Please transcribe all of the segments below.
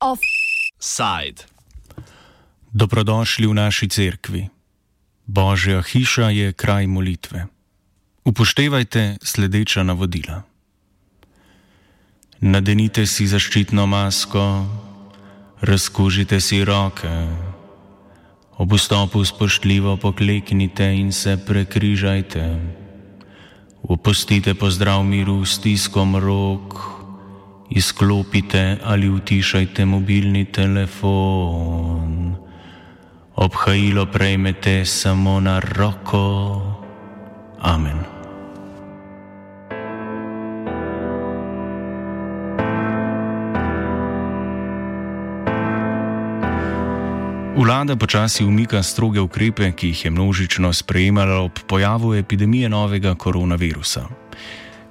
Offside. Dobrodošli v naši cerkvi. Božja hiša je kraj molitve. Upoštevajte sledeča navodila. Nadenite si zaščitno masko, razkužite si roke, ob vstopu spoštljivo pokleknite in se prekrižajte, opustite pozdrav miru s tiskom rok, izklopite ali utišajte mobilni telefon, obhajilo prejmete samo na roko. Amen. Vlada počasi umika stroge ukrepe, ki jih je množično sprejemala ob pojavu epidemije novega koronavirusa.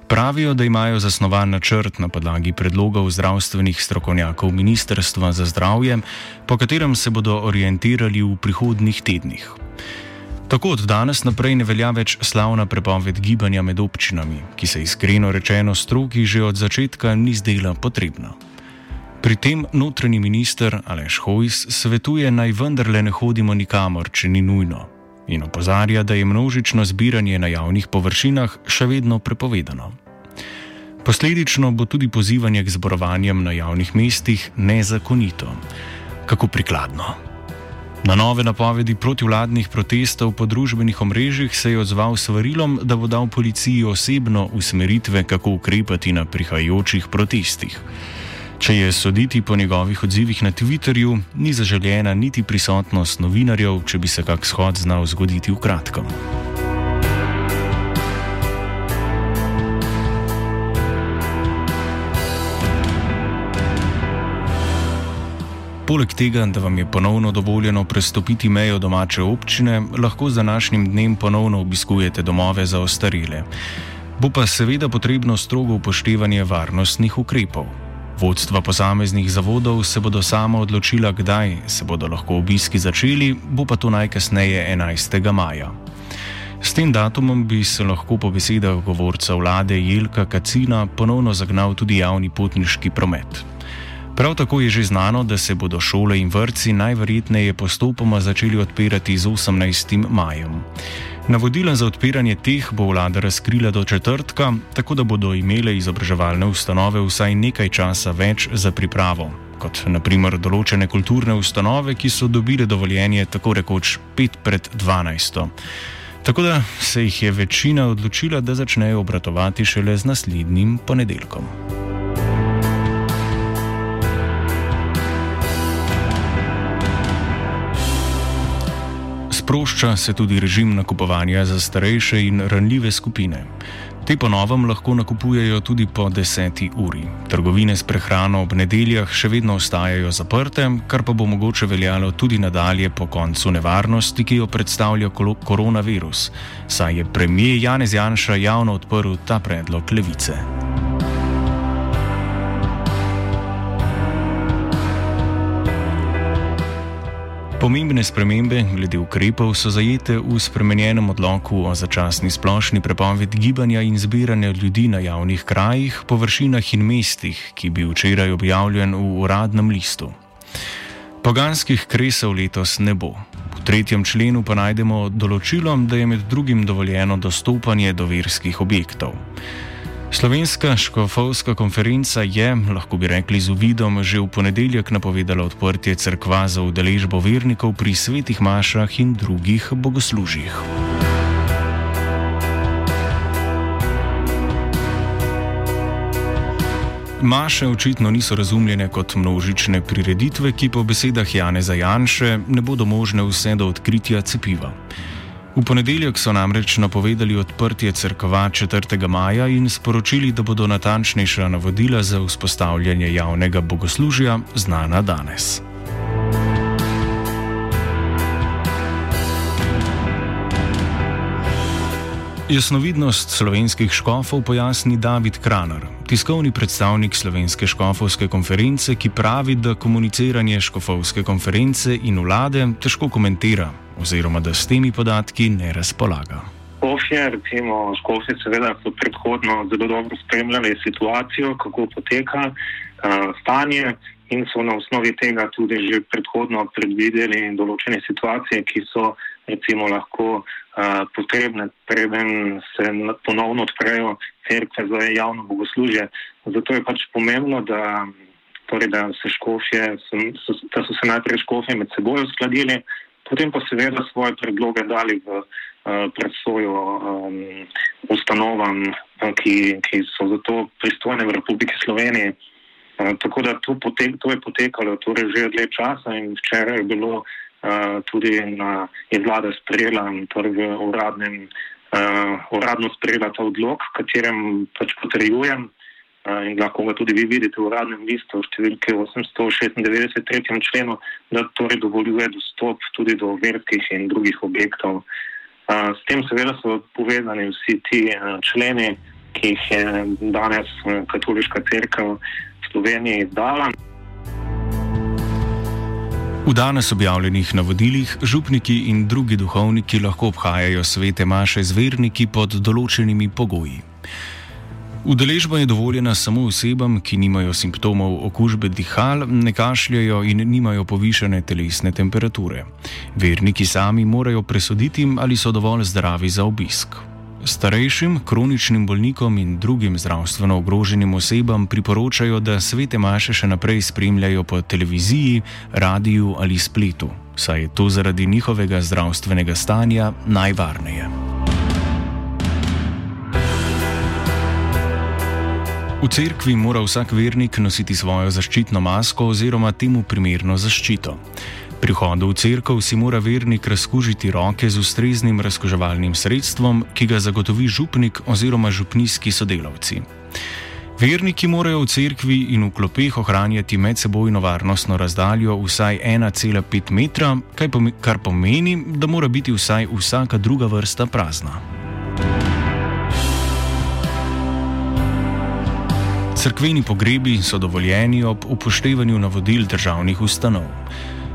Pravijo, da imajo zasnovan načrt na podlagi predlogov zdravstvenih strokovnjakov Ministrstva za zdravje, po katerem se bodo orientirali v prihodnih tednih. Tako od danes naprej ne velja več slavna prepoved gibanja med občinami, ki se iskreno rečeno stroki že od začetka ni zdela potrebna. Pri tem notranji minister Aleš Hojs svetuje naj vendarle ne hodimo nikamor, če ni nujno, in opozarja, da je množično zbiranje na javnih površinah še vedno prepovedano. Posledično bo tudi pozivanje k zborovanjem na javnih mestih nezakonito. Kako prikladno. Na nove napovedi protivladnih protestov po družbenih omrežjih se je odzval s varilom, da bo dal policiji osebno usmeritve, kako ukrepati na prihajajočih protestih. Če je soditi po njegovih odzivih na Twitterju, ni zaželjena niti prisotnost novinarjev, če bi se kak shod znal zgoditi v kratkem. Poleg tega, da vam je ponovno dovoljeno prestopiti mejo domače občine, lahko z današnjim dnem ponovno obiskujete domove za ostarele. Bo pa seveda potrebno strogo upoštevanje varnostnih ukrepov. Vodstva posameznih zavodov se bodo sama odločila, kdaj se bodo lahko obiski začeli, bo pa to najkasneje 11. maja. S tem datumom bi se lahko po besedah govorca vlade Jelka Kacina ponovno zagnal tudi javni potniški promet. Prav tako je že znano, da se bodo šole in vrtci najverjetneje postopoma začeli odpirati z 18. majem. Navodila za odpiranje teh bo vlada razkrila do četrtka, tako da bodo imele izobraževalne ustanove vsaj nekaj časa več za pripravo, kot naprimer določene kulturne ustanove, ki so dobile dovoljenje tako rekoč 5 pred 12. Tako da se jih je večina odločila, da začnejo obratovati šele z naslednjim ponedeljkom. Sprošča se tudi režim nakupovanja za starejše in ranljive skupine. Te ponovem lahko nakupujejo tudi po 10 uri. Trgovine s prehrano ob nedeljah še vedno ostajajo zaprte, kar pa bo mogoče veljalo tudi nadalje po koncu nevarnosti, ki jo predstavlja koronavirus, saj je premijer Janez Janša javno odprl ta predlog levice. Pomembne spremembe glede ukrepov so zajete v spremenjenem odloku o začasni splošni prepovedi gibanja in zbiranja ljudi na javnih krajih, površinah in mestih, ki bi včeraj objavljen v uradnem listu. Poganskih kresov letos ne bo. V tretjem členu pa najdemo določilo, da je med drugim dovoljeno dostopanje do verskih objektov. Slovenska škofovska konferenca je, lahko bi rekli z uvidom, že v ponedeljek napovedala odprtje crkva za udeležbo vernikov pri svetih mašah in drugih bogoslužjih. Maše očitno niso razumljene kot množične prireditve, ki po besedah Jane Zajanše ne bodo možne vse do odkritja cepiva. V ponedeljek so namreč napovedali odprtje crkva 4. maja in sporočili, da bodo natančnejša navodila za vzpostavljanje javnega bogoslužja znana danes. Jasnovidnost slovenskih škofov pojasni David Kranar, tiskovni predstavnik Slovenske škofovske konference, ki pravi, da komuniciranje škofovske konference in vlade težko komentira, oziroma da s temi podatki ne razpolaga. Škofje, recimo Škofje, seveda so predhodno zelo dobro spremljali situacijo, kako poteka uh, stanje in so na osnovi tega tudi že predhodno predvideli določene situacije, ki so recimo lahko uh, potrebne, preden se ponovno odprejo cerkve za javno bogoslužje. Zato je pač pomembno, da, torej, da, se škofje, so, da so se najprej škofje med seboj uskladili, potem pa seveda svoje predloge dali v uh, predsojo um, ustanovam, uh, ki, ki so za to pristojne v Republiki Sloveniji. Uh, tako da to, potek, to je potekalo torej že dlje časa in včeraj je bilo uh, tudi na, je vlada sprejela torej v uradnem, uh, uradno sprejela ta odlog, katerem pač potrjujem in lahko ga tudi vi vidite v uradnem listu številke 896. členu, da torej dovoljuje dostop tudi do verskih in drugih objektov. S tem seveda so povezani vsi ti členi, ki jih je danes katoliška crkva v Sloveniji izdala. V danes objavljenih navodilih župniki in drugi duhovniki lahko obhajajo svete maše z verniki pod določenimi pogoji. Udeležba je dovoljena samo osebam, ki nimajo simptomov okužbe dihal, ne kašljajo in nimajo povišene telesne temperature. Verniki sami morajo presoditi, ali so dovolj zdravi za obisk. Starejšim, kroničnim bolnikom in drugim zdravstveno ogroženim osebam priporočajo, da svete maše še naprej spremljajo po televiziji, radiju ali spletu, saj je to zaradi njihovega zdravstvenega stanja najvarneje. V cerkvi mora vsak vernik nositi svojo zaščitno masko oziroma temu primerno zaščito. Pri hodu v cerkev si mora vernik razkužiti roke z ustreznim razkuževalnim sredstvom, ki ga zagotovi župnik oziroma župnijski sodelavci. Verniki morajo v cerkvi in v klopeh ohranjati medsebojno varnostno razdaljo vsaj 1,5 metra, kar pomeni, da mora biti vsaj vsaka druga vrsta prazna. Cerkveni pogrebi so dovoljeni ob upoštevanju navodil državnih ustanov.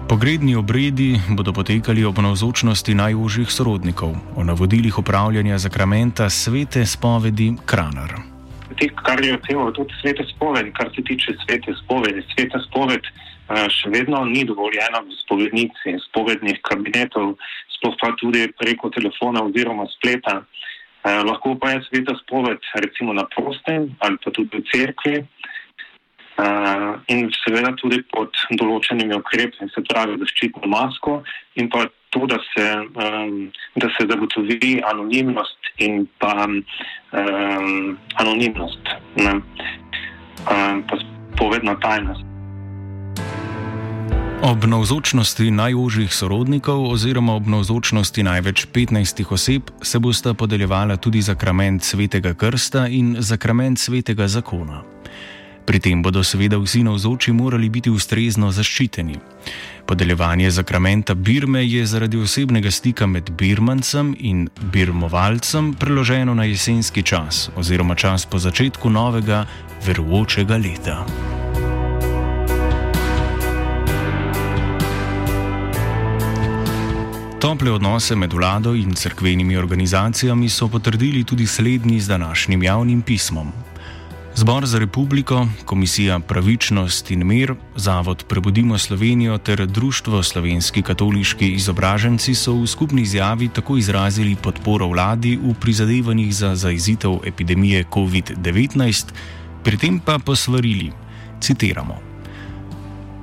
Pogredni obredi bodo potekali ob navzočnosti najožjih sorodnikov, o navodilih upravljanja zakramenta svete spovedi Kranar. Kar je recimo tudi svete spovedi, kar se tiče svete spovedi. Sveta spoved eh, še vedno ni dovoljena v spovednici, spovednih kabinetov, sploh pa tudi preko telefona oziroma spleta. Eh, lahko pa je sveta spoved recimo na prostem ali pa tudi v cerkvi eh, in seveda tudi pod določenimi ukrepi, se pravi zaščitno masko in pa to, da se, um, da se zagotovi anonimnost in pa um, anonimnost, ne, um, pa povedna tajnost. Ob navzočnosti najožjih sorodnikov oziroma ob navzočnosti največ 15 oseb se bosta podeljevala tudi zakrament svetega krsta in zakrament svetega zakona. Pri tem bodo seveda vsi navzoči morali biti ustrezno zaščiteni. Podeljevanje zakramenta Birme je zaradi osebnega stika med Birmancem in Birmovalcem preloženo na jesenski čas oziroma čas po začetku novega verujočega leta. Tople odnose med vlado in crkvenimi organizacijami so potrdili tudi slednji z današnjim javnim pismom. Zbor za republiko, Komisija Pravičnost in Mir, Zavod Prebudimo Slovenijo ter Društvo Slovenski katoliški izobraženci so v skupni izjavi tako izrazili podporo vladi v prizadevanjih za zaizitev epidemije COVID-19, pri tem pa posvarili: citiramo.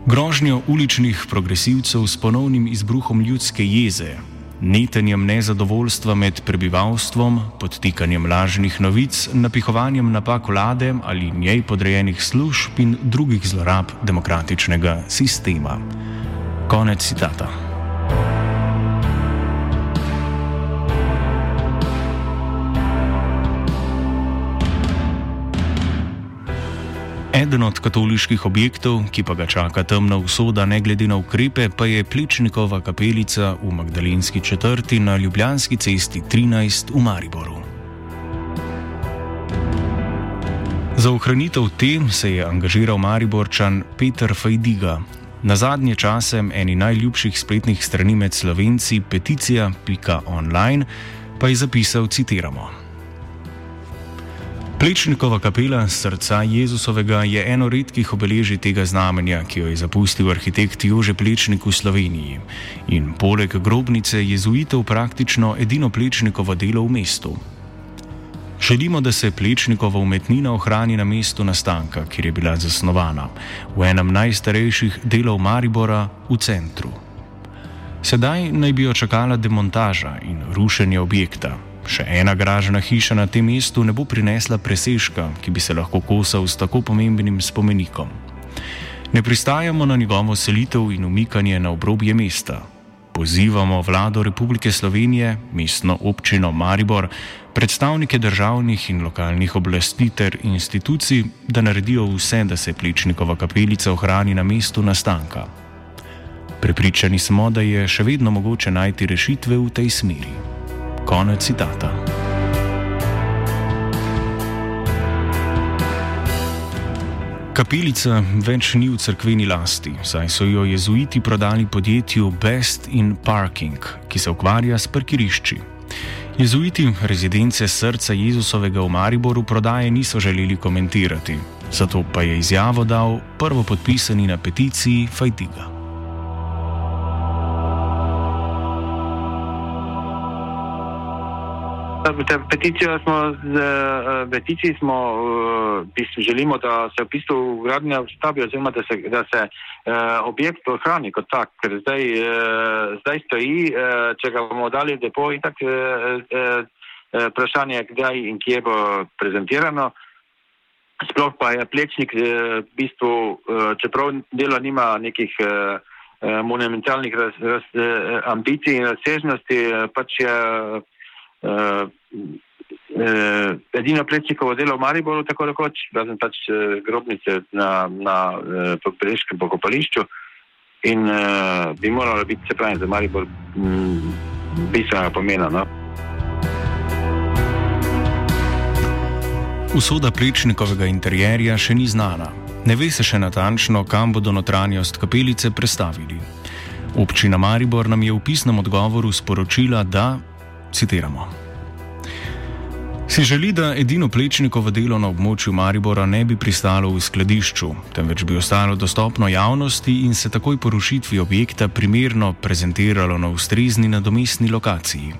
Grožnjo uličnih progresivcev s ponovnim izbruhom ljudske jeze, netenjem nezadovoljstva med prebivalstvom, podtikanjem lažnih novic, napihovanjem napak vlade ali njej podrejenih služb in drugih zlorab demokratičnega sistema. Konec citata. Eden od katoliških objektov, ki pa ga čaka temna usoda, ne glede na ukrepe, pa je Plečnikova kapelica v Magdalenski četrti na Ljubljanski cesti 13 v Mariboru. Za ohranitev te se je angažiral Mariborčan Peter Fajdiga. Na zadnje čase eni najljubših spletnih strani med slovenci peticija.online pa je zapisal: citiramo. Plečnikova kapela srca Jezusovega je eno redkih obeležij tega znamenja, ki jo je zapustil arhitekt Jože Plečnik v Sloveniji. In poleg grobnice jezuitev praktično edino Plečnikovo delo v mestu. Želimo, da se Plečnikova umetnina ohrani na mestu nastanka, kjer je bila zasnovana, v enem najstarejših delov Maribora v centru. Sedaj naj bi jo čakala demontaža in rušenje objekta, Še ena garažna hiša na tem mestu ne bo prinesla presežka, ki bi se lahko kosal s tako pomembnim spomenikom. Ne pristajamo na njegovo selitev in umikanje na obrobje mesta. Pozivamo vlado Republike Slovenije, mestno občino Maribor, predstavnike državnih in lokalnih oblasti ter institucij, da naredijo vse, da se Pličnikova kapelica ohrani na mestu nastanka. Prepričani smo, da je še vedno mogoče najti rešitve v tej smeri. Konec citata. Kapelica več ni v crkveni lasti, saj so jo jezuiti prodali podjetju Best in Parking, ki se ukvarja s parkirišči. Jezuiti rezidence srca Jezusovega v Mariboru prodaje niso želeli komentirati, zato pa je izjavo dal prvo podpisani na peticiji Fajtiga. Peticijo smo, z peticiji smo, uh, v bistvu želimo, da se v bistvu gradnja vstavi, oziroma da se, da se objekt ohrani kot tak, ker zdaj, zdaj stoji, če ga bomo dali v depo in tako vprašanje, uh, kdaj in kje bo prezentirano. Sploh pa je plečnik, v bistvu, čeprav delo nima nekih monumentalnih raz, raz, ambicij in razsežnosti, pač je. Uh, uh, edino plečnikovo delo v Mariboru, tako rekoč, razen pač uh, grobnice na, na uh, Preškem pokopališču in uh, bi moralo biti, se pravi, za Maribor um, bistvenega pomena. No? Usoda plečnikovega interjerja še ni znana. Ne ve se še natančno, kam bodo notranjost kapelice prestavili. Občina Maribor nam je v pisnem odgovoru sporočila, da Citiramo. Si želi, da edino plečnikovo delo na območju Maribora ne bi pristalo v skladišču, temveč bi ostalo dostopno javnosti in se takoj po rušitvi objekta primerno prezentiralo na ustrezni nadomestni lokaciji.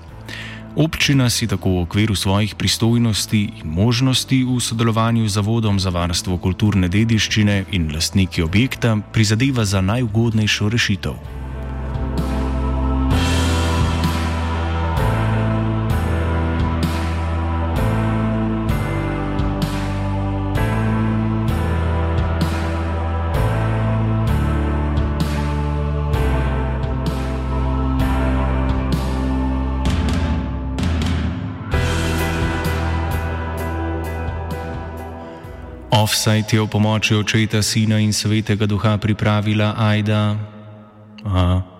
Občina si tako v okviru svojih pristojnosti in možnosti v sodelovanju z Zavodom za varstvo kulturne dediščine in lastniki objekta prizadeva za najugodnejšo rešitev. Offside je v pomoči očeta, sina in svetega duha pripravila Aida. Aha.